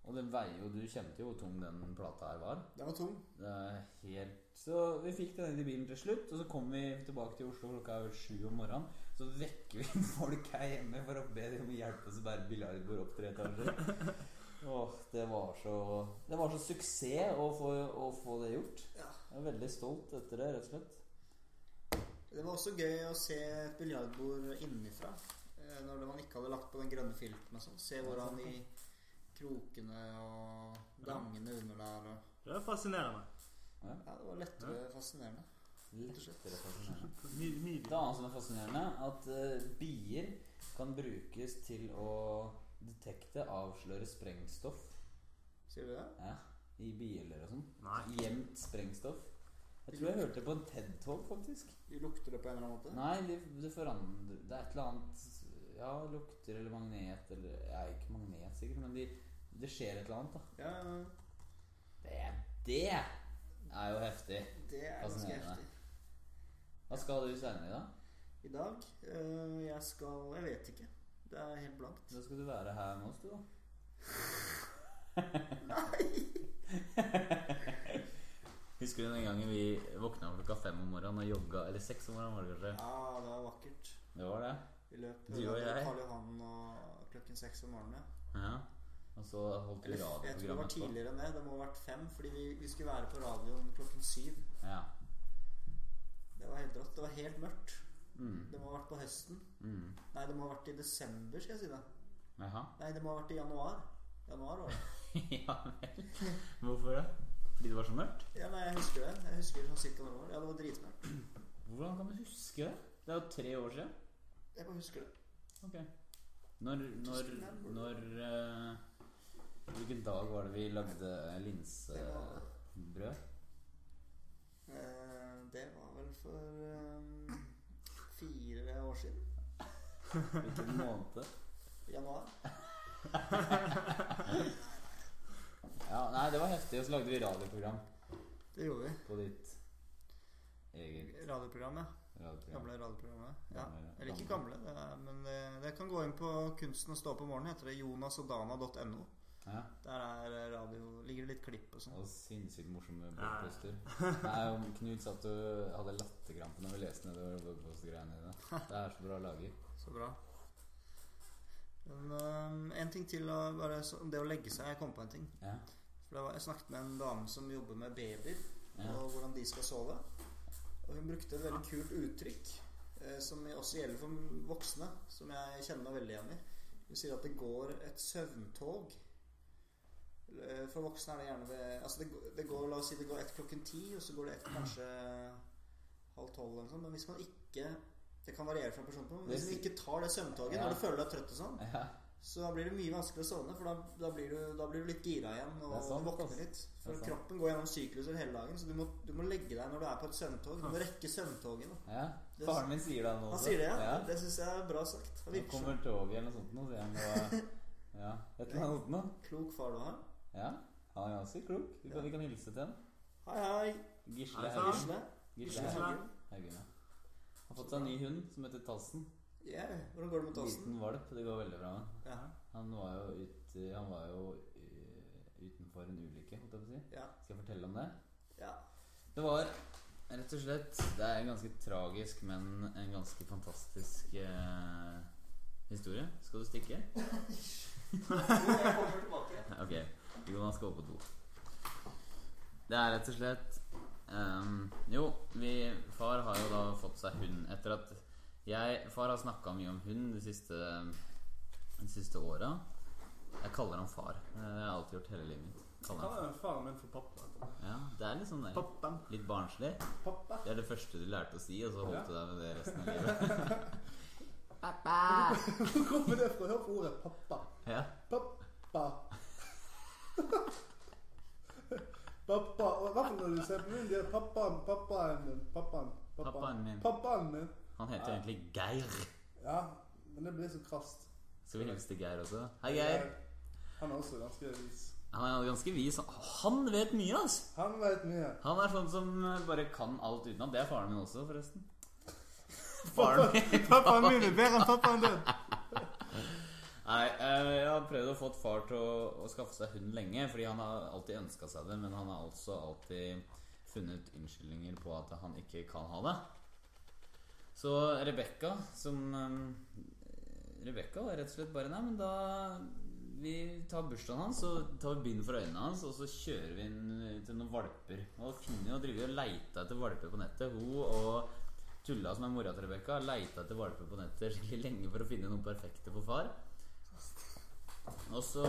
Og den veier jo Du kjente jo hvor tung den plata her var. Den var tung. Det er helt Så vi fikk den inn i bilen til slutt, og så kom vi tilbake til Oslo klokka er vel sju om morgenen. Så vekker vi folk her hjemme for å be dem hjelpe oss å bære biljardbord opp tre etasjer. Åh, det var så Det var så suksess å få, å få det gjort. Ja. Jeg er veldig stolt etter det, rett og slett. Det var også gøy å se et biljardbord innenfra. eh, Når man ikke hadde lagt på den grønne filten og sånn. Se hvordan de krokene og gangene under der og Det er fascinerende. Ja, det var lettere fascinerende. Lettere fascinerende. Det annet som er fascinerende, at eh, bier kan brukes til å detekte, avsløre sprengstoff Sier du det? ja, i biler og sånn. Gjemt sprengstoff. Jeg tror jeg hørte det på en TED-talk, faktisk. De lukter det på en eller annen måte? Nei, det, det forandrer Det er et eller annet Ja, lukter eller magnet eller Ja, ikke magnet, sikkert, men de, det skjer et eller annet, da. Ja, ja, ja. Det, det er jo heftig. det er ganske heftig. Hva skal du seinere i dag? I dag øh, Jeg skal Jeg vet ikke. Det er helt blankt. Da skal du være her med oss, du, da. Husker du den gangen vi våkna klokka fem om morgenen og jogga Eller seks om morgenen, var det kanskje? Ja, det var vakkert. Det var det? Vi løp Du og jeg. Karl Johan og klokken seks om morgenen. Ja. Og så holdt vi radioprogrammet på. jeg tror det var tidligere enn det. Det må ha vært fem, fordi vi, vi skulle være på radioen klokken syv. Ja. Det var helt rått. Det var helt mørkt. Mm. Det må ha vært på høsten. Mm. Nei, det må ha vært i desember, skal jeg si det. Aha. Nei, det må ha vært i januar. Januar var det. ja vel. Hvorfor det? Fordi det var så mørkt? Ja, nei, jeg husker det. Jeg husker sånn cirka når det var. Ja, det var dritmørkt. Hvordan kan du huske det? Det er jo tre år siden. Jeg bare husker det. Ok. Når, når, når uh, Hvilken dag var det vi lagde linsebrød? Eh, det var vel for um, fire år siden. Hvilken måned? Januar. Ja, nei, det var heftig. Og så lagde vi radioprogram Det gjorde vi. på ditt eget Radioprogrammet. radioprogram. Gamle radioprogrammet. Ja. Gamle- Eller ikke gamle. det er, men det, det kan gå inn på Kunsten å stå opp om morgenen. Heter det jonasodana.no. Ja. Der er radio, ligger det litt klipp og sånn. Og sinnssykt morsomme Ja. bloggposter. Og Knut satt og hadde latterkrampe når vi leste nedover bloggpostgreiene dine. Det er så bra laget. Så bra. Men um, en ting til å bare, så- det å legge seg. Jeg kom på en ting. Ja. For var, Jeg snakket med en dame som jobber med babyer. Ja. og hvordan de skal sove. Og hun brukte et veldig kult uttrykk eh, som også gjelder for voksne, som jeg kjenner meg veldig igjen i. Hun sier at det går et søvntog. Eh, For voksne er det gjerne ved Altså det, det går, La oss si det går ett klokken ti, og så går det ett kanskje halv tolv eller noe sånt. Men hvis man ikke Det kan variere fra person til person. Hvis man ikke tar det søvntoget Ja. når du føler deg trøtt og sånn, Ja. Så da blir det mye vanskeligere å sovne, for da, da, blir, du, da blir du litt gira igjen og sant, du våkner litt. For kroppen går gjennom sykluser hele dagen, så du må, du må legge deg når du er på et søvntog. Du må rekke søvntoget. ja. Faren min sier det nå Han sier det, ja. ja. Det syns jeg er bra sagt. Virker kommer toget eller noe sånt nå, sier han. Ja, et eller annet sånt noe. klok far du har. Ja, han er ganske klok. Vi kan, vi kan hilse til han. Hei, hei. Gisle Haugen. Gisle. Haugen. Haugen. Har fått seg en ny hund som heter Tassen. Ja, hvordan går det med Tassen? Liten valp. Det går veldig bra med Ja. han. var jo, ut, han var jo uh, utenfor en ulykke, holdt jeg på å si. Ja. Skal jeg fortelle om det? ja. Det var rett og slett Det er en ganske tragisk, men en ganske fantastisk eh, historie. Skal du stikke? Jeg kommer tilbake. Ok, Jonas skal på do. Det er rett og slett um, Jo, vi, far har jo da fått seg hund etter at jeg Far har snakka mye om hund de siste, de siste åra. Jeg kaller ham far. Det har jeg alltid gjort hele livet mitt. Kaller han far. faren min for pappa. Ja, Det er litt sånn der, Pappa. litt barnslig. Pappa. Det er det første du lærte å si, og så holdt du deg med det resten av livet. Pappa! Hvor kommer det fra? Hør på ordet pappa. Ja. Pappa. pappa. Hva i hvert fall når du ser på min, det er pappaen, pappaen min. Pappaen. Pappaen min. Pappaen min. Han heter egentlig Geir. Ja, men det blir så krast. Skal vi hilse til Geir også? Hei, Geir. Han er også ganske vis. Han er ganske vis. Han vet mye, altså! Han vet mye. Han er sånn som bare kan alt utenat. Det er faren min også, forresten. Faren min. Pappaen min er bedre enn pappaen din. Nei, eh, jeg har prøvd å få far til å, å skaffe seg hund lenge, fordi han har alltid ønska seg det, men han har altså alltid funnet unnskyldninger på at han ikke kan ha det. Så Rebekka, som eh, Rebekka var rett og slett bare Nei, men da Vi tar bursdagen hans, så tar vi bind for øynene hans, og så kjører vi inn til noen valper. Og finner jo driver og leite etter valper på nettet. Hun og Tulla, som er mora til Rebekka, leita etter valper på nettet skikkelig lenge for å finne noen perfekte for far. Og så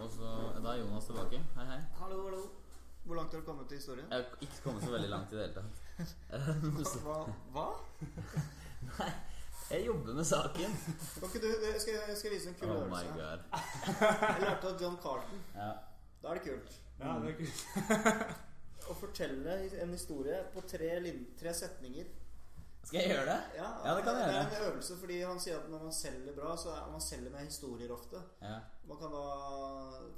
Og så Da er Jonas tilbake. Hei, hei. Hallo, hallo. Hvor langt har du kommet i historien? Jeg har ikke kommet så veldig langt i det hele tatt. Hva? Hva? Jeg jobber med saken. Kan ikke du, jeg skal, jeg skal vise en kul Oh my øvelse. god. Jeg lærte av John Carton. Ja. Da er det kult. Ja, det er kult. Å fortelle en historie på tre, lin tre setninger. Skal jeg gjøre det? Ja, Ja, det kan jeg gjøre. Det er en øvelse fordi han sier at når man selger bra, så er man selger med historier ofte. Ja. Man kan da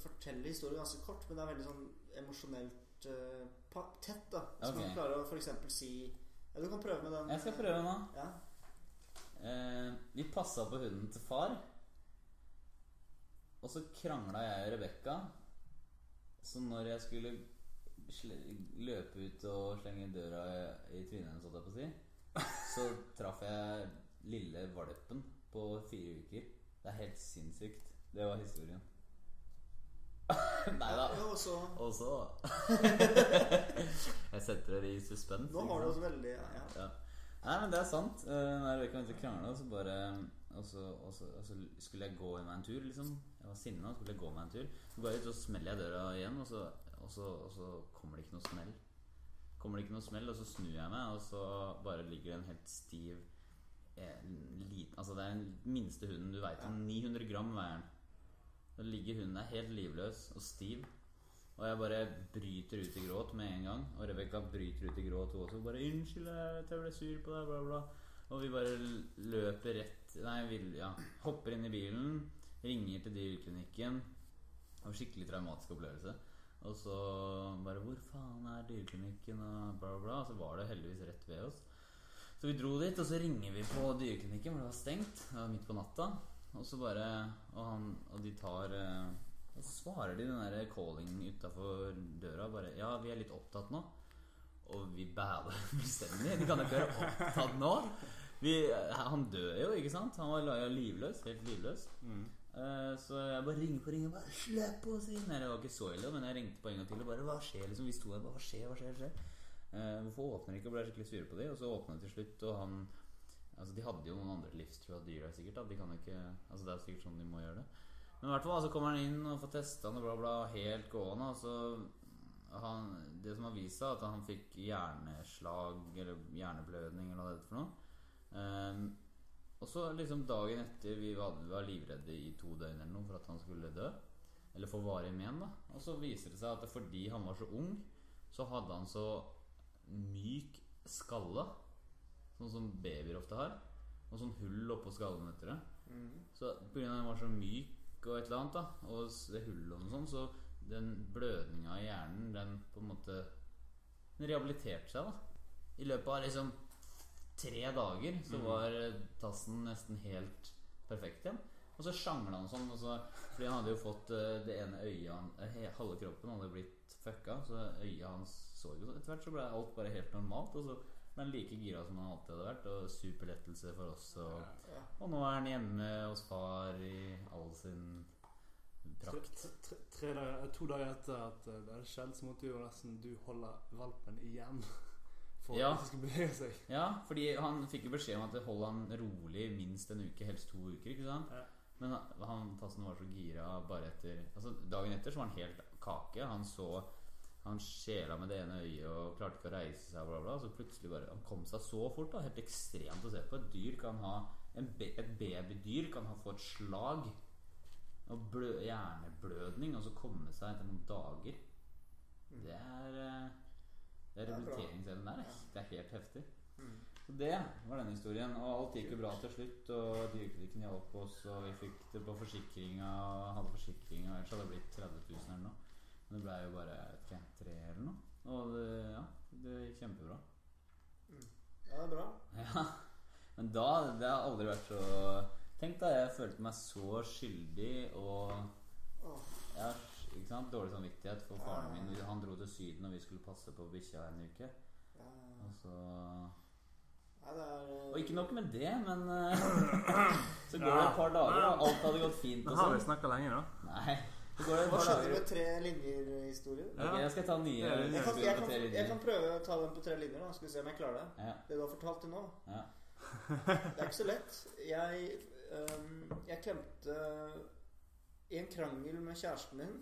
fortelle historier ganske kort, men det er veldig sånn emosjonelt uh, tett. da Så Ok. man klarer å f.eks. si Ja, du kan prøve med den. Jeg skal prøve nå. Ja. Eh, vi passa på hunden til far. Og så krangla jeg og Rebekka. Så når jeg skulle løpe ut og slenge døra i trynet hennes, holdt jeg på å si, så traff jeg lille valpen på fire uker. Det er helt sinnssykt. Det var historien. Nei da. Og så Og så Jeg setter dere i suspens. Nå ikke har du også veldig ja, ja. Ja. Nei, men det er sant. Uh, når Rebekka begynte å krangle, så bare og så, og, så, og så skulle jeg gå meg en tur, liksom. Jeg var sinna og skulle gå meg en tur. Så går jeg ut, og smeller jeg døra igjen, og så, og, så, og så kommer det ikke noe smell. Kommer det ikke noe smell, og så snur jeg meg, og så bare ligger det en helt stiv en liten, Altså det er den minste hunden du veit om. 900 gram veier den. Da ligger hunden der helt livløs og stiv. Og jeg bare bryter ut i gråt med en gang. Og Rebekka bryter ut i gråt, hun også. Bare 'Unnskyld, jeg ble sur på deg', bla, bla. Og vi bare løper rett Nei, vi ja, hopper inn i bilen, ringer til dyreklinikken. Og skikkelig traumatisk opplevelse. Og så bare 'Hvor faen er dyreklinikken?' og bla, bla. Og så var det heldigvis rett ved oss. Så vi dro dit, og så ringer vi på dyreklinikken, hvor det var stengt. Det var midt på natta. Og så bare Og, han, og de tar eh, Og så svarer de den der callingen utafor døra bare 'Ja, vi er litt opptatt nå'. Og vi bæla fullstendig. Vi kan ikke være opptatt nå. Vi, han dør jo, ikke sant? Han var livløs. Helt livløs. Mm. så jeg bare ringer på ringen. Bare 'Slipp oss inn!' Nei, det var ikke så ille, men jeg ringte på en gang til og bare 'Hva skjer?' liksom Vi sto der bare 'Hva skjer? Hva skjer?' Hva skjer? Eh, hvorfor åpner de ikke? Og ble skikkelig sure på de Og så åpna de til slutt, og han Altså, de hadde jo noen andre livstrua dyr der sikkert. Da. De kan ikke Altså, det er sikkert sånn de må gjøre det. Men i hvert fall, så kommer han inn og får testa han og bla, bla, helt gående. Og så han, Det som har vist seg, at han fikk hjerneslag eller hjerneblødning eller hva det heter for noe. Um, og så liksom dagen etter Vi var, vi var livredde i to døgn eller noe for at han skulle dø. Eller få varige men. da Og så viser det seg at fordi han var så ung, så hadde han så myk skalle. Sånn som babyer ofte har. Og sånn hull oppå skallen etter det. Mm. Så pga. den var så myk og et eller annet, da og det hullet og noe sånt, så den blødninga i hjernen, den på en måte Den rehabiliterte seg, da. I løpet av liksom tre dager så var eh, tassen nesten helt perfekt igjen. Og så sjangla han sånn, så, fordi han hadde jo fått eh, det ene øyet eh, Halve kroppen hadde blitt fucka, så øyet hans så jo Etter hvert så ble alt bare helt normalt, og så han like gira som han alltid hadde vært, og superlettelse for oss. Og, og nå er han hjemme hos far i all sin prakt. tre, tre, dager, to dager etter at eh, det hadde skjedd, så måtte jo nesten du holde valpen igjen. For Ja. at den skulle bevege seg. Ja, fordi han fikk jo beskjed om at hold han rolig minst en uke, helst to uker. ikke sant? Ja. Men han, han tassen var så gira bare etter Altså Dagen etter så var han helt kake. Han så Han sjela med det ene øyet og klarte ikke å reise seg. Bla bla, så plutselig bare Han kom seg så fort. da Helt ekstremt å se på. Et dyr kan ha en be, Et babydyr kan ha få et slag og blø, hjerneblødning, og så komme seg etter noen dager. Det er eh, Det er Det er rehabiliteringsevnen der. Det er helt heftig. Mhm. Så det var den historien. Og alt gikk jo bra til slutt. Og dyreklinikken hjalp oss, og vi fikk det på forsikringa. Hadde forsikring, og ellers hadde det blitt 30 000 eller noe. Det ble jo bare ikke, tre eller noe. Og det, ja, det gikk kjempebra. Ja, det er bra. Ja. Men da Det har aldri vært så Tenk da jeg følte meg så skyldig og ja, ikke sant? Dårlig samvittighet for faren min. Han dro til Syden, og vi skulle passe på bikkja en uke. Og så eh, Og ikke nok med det, men eh, så går det et par dager, og alt hadde gått fint. Og har vi sånn. snakka lenge, da. Nei, så går det Hva skjedde med tre linjer-historien? Ja. Okay, jeg skal ta nye Jeg. Jeg kan, jeg, kan, jeg kan prøve å ta den på tre linjer. da Skal vi se om jeg klarer det. Ja, Det du har fortalt til nå. ja. Det er ikke så lett. Jeg, um, jeg klemte I en krangel med kjæresten min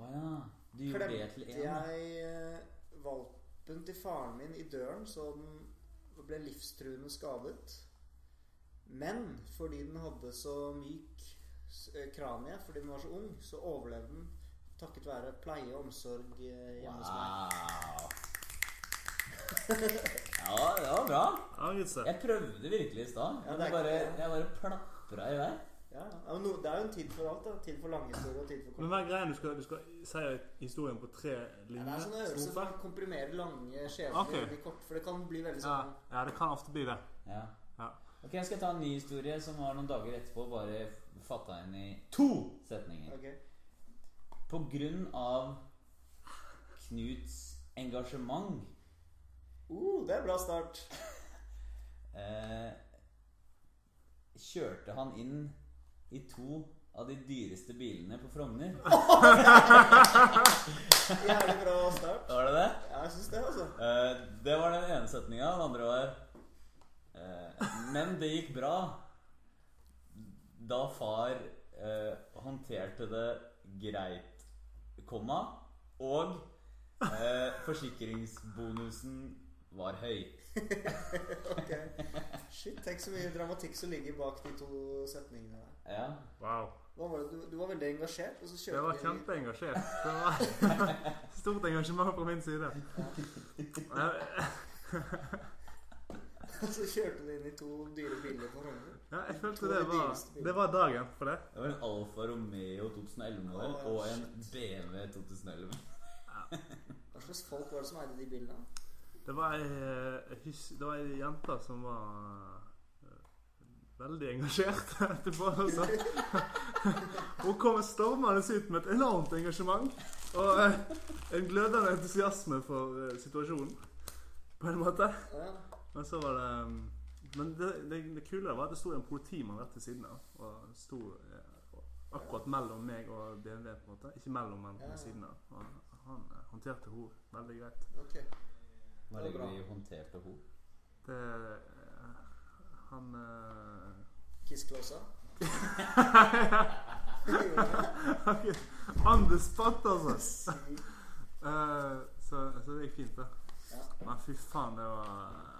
Å ja. Du gjorde det til klemte én? da. jeg eh, valpen til faren min i døren, så den ble livstruende skadet. Men fordi den hadde så myk eh, fordi den var så ung, så overlevde den takket være pleie og omsorg eh, hjemme hos meg. Ja, det var bra. Ja, Jeg prøvde virkelig i stad. Ja, men jeg bare, jeg bare plapra i vei. Ja, ja, men no, Det er jo en tid for alt. da Tid for lange historier og tid for Men korte. hva er greia? Du skal, du skal si historien på tre Ja, det er sånn øvelse for å komprimere lange skjebner okay. i kort, for det kan bli veldig Ja, sånn ja, det kan ofte bli det. Ja. Ja. Ok, jeg skal ta en ny historie som var noen dager etterpå. Bare fatta inn i to setninger. Ok. På grunn av Knuts engasjement Uh, det er bra start. eh, kjørte han inn i to av de dyreste bilene på Frogner. Jævlig bra start. Var det det? Ja, jeg syns det, altså. Eh, det var den ene setninga. Den andre var eh, Men det gikk bra da far eh, håndterte det greit, komma, og eh, forsikringsbonusen var høy. Ok. Shit, tenk så mye dramatikk som ligger bak de to setningene der. Ja. Wow. Hva var det? Du, du var veldig engasjert, og så Jeg var kjempeengasjert. Det var stort engasjement fra min side. Ja, Og så kjørte de inn i to dyre biler på Frogner. Ja, jeg følte det var, det var dagen for det. Det var en Alfa Romeo 2011-modell Å, og en. BMW 2011. Hva slags folk var det som eide de bilene? Det var ei, eh, det var ei jente som var eh, veldig engasjert etterpå. Altså. Hun kom stormende ut med et enormt engasjement og eh, en glødende entusiasme for situasjonen, på en måte. Men så var det um, Men det, det, det kule var at det sto en politimann rett ved siden av og sto eh, Akkurat mellom meg og BMW, på en måte. Ikke mellom, men ved siden av. Han, han eh, håndterte henne veldig greit. Okay. Hva Det er bra. i håndterte ho? Det eh, Han eh, Kiss closa. Ok, On the spot, altså. Eh, så, så det gikk fint, det. Ja. Men fy faen, det var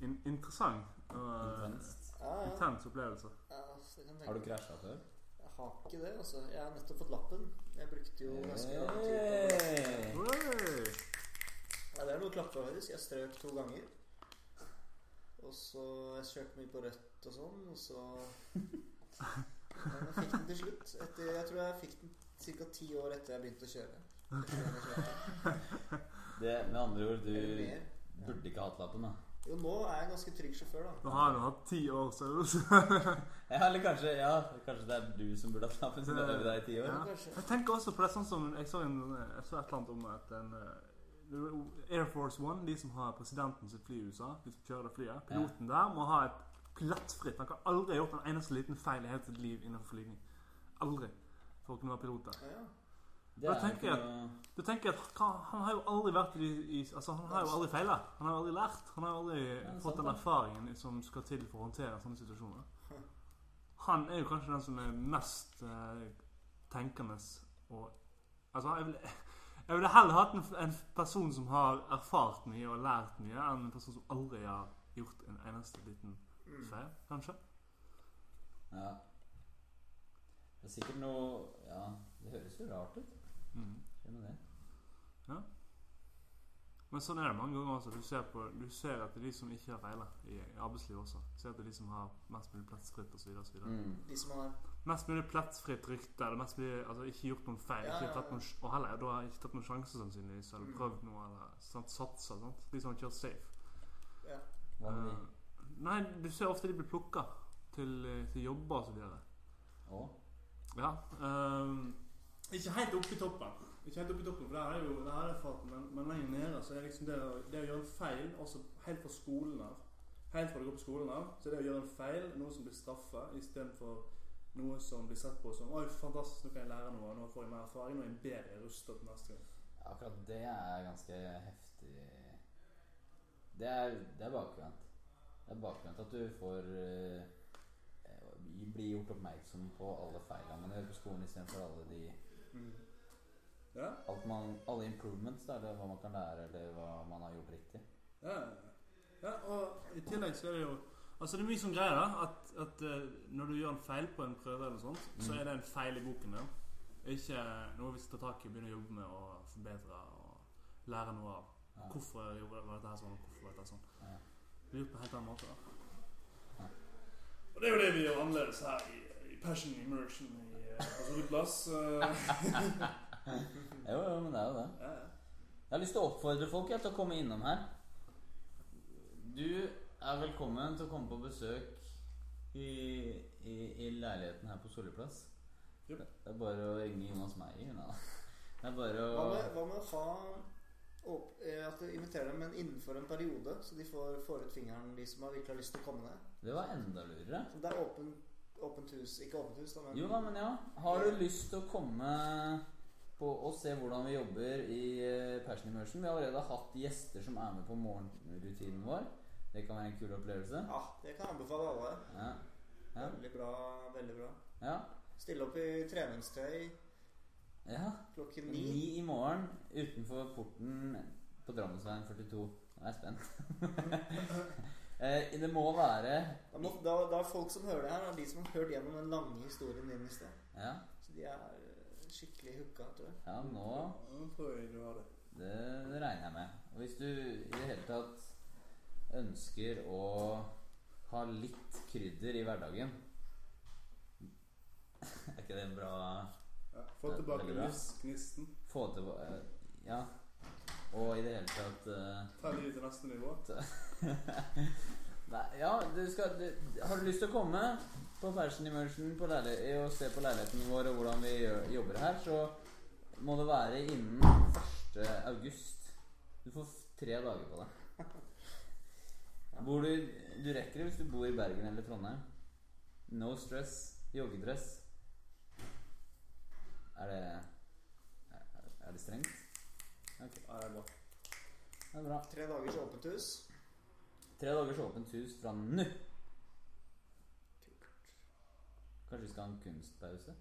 in interessant og eh, Intenst. Ja, ja. intens opplevelse. ja kan jeg Har du krasja før? Jeg har ikke det, altså. Jeg har nettopp fått lappen. Jeg brukte jo ganske lang tid Hey! Oi! Ja, det er noe klappehøres. Jeg strøk to ganger. Og så Jeg kjørte mye på rødt og sånn, og så Men jeg fikk den til slutt. Etter, jeg tror jeg fikk den ca. ti år etter jeg begynte å kjøre. Jeg kjørte. Det, med andre ord, Eller du mer. burde ikke hatt lappen, da. Jo, nå er jeg ganske trygg sjåfør, Nå har du hatt ti år, så Ja, eller kanskje, ja, kanskje det er du som burde ha siden du har øvd deg i ti år. Ja. Jeg tenker også på det sånn som Jeg så, en, jeg så et eller annet om at en eh, Air Force One, de som har presidenten sitt fly i USA, de som kjører det flyet, piloten der må ha et plettfritt Han kan aldri ha gjort en eneste liten feil i hele sitt liv innenfor flygning. Aldri. For å kunne være pilot der. Ja, ja. Da er tenker jeg Du tenker at han, han har jo aldri vært i, i Altså, han har jo aldri feila. Han har jo aldri lært. Han har jo aldri fått den erfaringen som skal til for å håndtere sånne situasjoner. Han er jo kanskje den som er mest eh, tenkende og Altså, jeg ville jeg ville heller hatt en, en person som har erfart mye og lært mye, enn en person som aldri har gjort en eneste liten Mm. feil, kanskje. Ja. Det er sikkert noe Ja, det høres jo rart ut. Mm. Det. Men sånn er det mange ganger også. Du ser, på, du ser at det er de som ikke har feila i, arbeidslivet også. Du ser at det er de som har mest mulig plettfritt osv. Mm. De som har Mest mulig plettfritt rykte. Eller mest mulig, altså ikke gjort noen feil. Ja, Ikke ja, tatt ja. noen, og heller da har ikke tatt noen sjanser sannsynligvis. Eller Mm. prøvd noe. Eller sant, satsa. Sant? De som har kjørt safe. Ja. Eh, nei, du ser ofte de blir plukka til, eh, til jobber og så videre. Å? Ja. ehm, ikke helt oppe i toppen. Ikke helt oppe i toppen, for der er jo der er farten, men, men lenger nede så er liksom det, å- det å gjøre en feil, også helt fra skolen av Helt fra du går på skolen av, så er det å gjøre en feil noe som blir straffa, istedenfor noe som blir sett på som Oi, fantastisk, nå kan jeg lære noe, nå får jeg mer erfaring, nå er jeg bedre rustet neste gang. Akkurat det er ganske heftig Det er, det er bakvendt. Det er bakvendt at du får uh, eh, bli gjort oppmerksom på alle feilene man gjør på skolen, istedenfor alle de Ja, alt man, Alle improvements, da, eller hva man kan lære, eller hva man har gjort riktig. ja, ja, og i tillegg så er det jo Altså Det er mye sånn greier da At, at eh, når du gjør en feil på en prøve, eller sånt så Mm. er det en feil i boken din. Ikke noe vi skal ta tak i og begynne å jobbe med og forbedre og lære noe av. Ja. Hvorfor gjorde var dette her sånn, og hvorfor var dette sånn. Ja. Det gjør på en helt annen måte. da Ja. Og det er jo det vi gjør annerledes her i, i Passion Immersion i uh, Hovedplass. Jo, jo, men det er jo det. ja, ja. Jeg har lyst til å oppfordre folk jeg, til å komme innom her. Du er velkommen til å komme på besøk i, i, i leiligheten her på Solli plass. Yep. Det er bare å ringe Jonas Meyer. Det er bare å Hva med, hva med å ha åp- eh, At du inviterer dem men innenfor en periode, så de får, får ut fingeren, de som har virkelig har lyst til å komme ned? Det var enda lurere. Så det er åpen, åpent hus. Ikke åpent hus, da, men Jo da, men ja. Har du lyst til å komme på og se hvordan vi jobber i eh, Passion Immersion? Vi har allerede hatt gjester som er med på morgenrutinen vår. Det kan være en kul opplevelse. Ja, det kan jeg anbefale alle. Ja. Ja. Veldig bra. veldig bra ja. Stille opp i treningstøy ja. klokken Ni ni. i morgen utenfor porten på Drammensveien 42. Nå er jeg spent. eh, det må være Da, må, da, da er folk som hører det her, er de som har hørt gjennom den lange historien din i sted. Ja, Så de er eh, skikkelig hooka, tror jeg. ja nå det. det, det regner jeg med. Og hvis du i det hele tatt ønsker å ha litt krydder i hverdagen Er ikke det en bra Ja, få tilbake livsgnisten. Få til eh, Ja. Og i det hele tatt uh, Ta livet til neste nivå. Nei, ja, du skal, du, har du lyst til å komme på Fashion Immersion på og se på leiligheten vår og hvordan vi gjør, jobber her, så må det være innen 1. august. Du får tre dager på deg. Bor du, du rekker det hvis du bor i Bergen eller Trondheim. No stress. Joggedress. Er det er, er det strengt? Ok, Ja, det er bra. det er bra. Tre dagers åpent hus. Tre dagers åpent hus fra nå. Kanskje vi skal ha en kunstpause?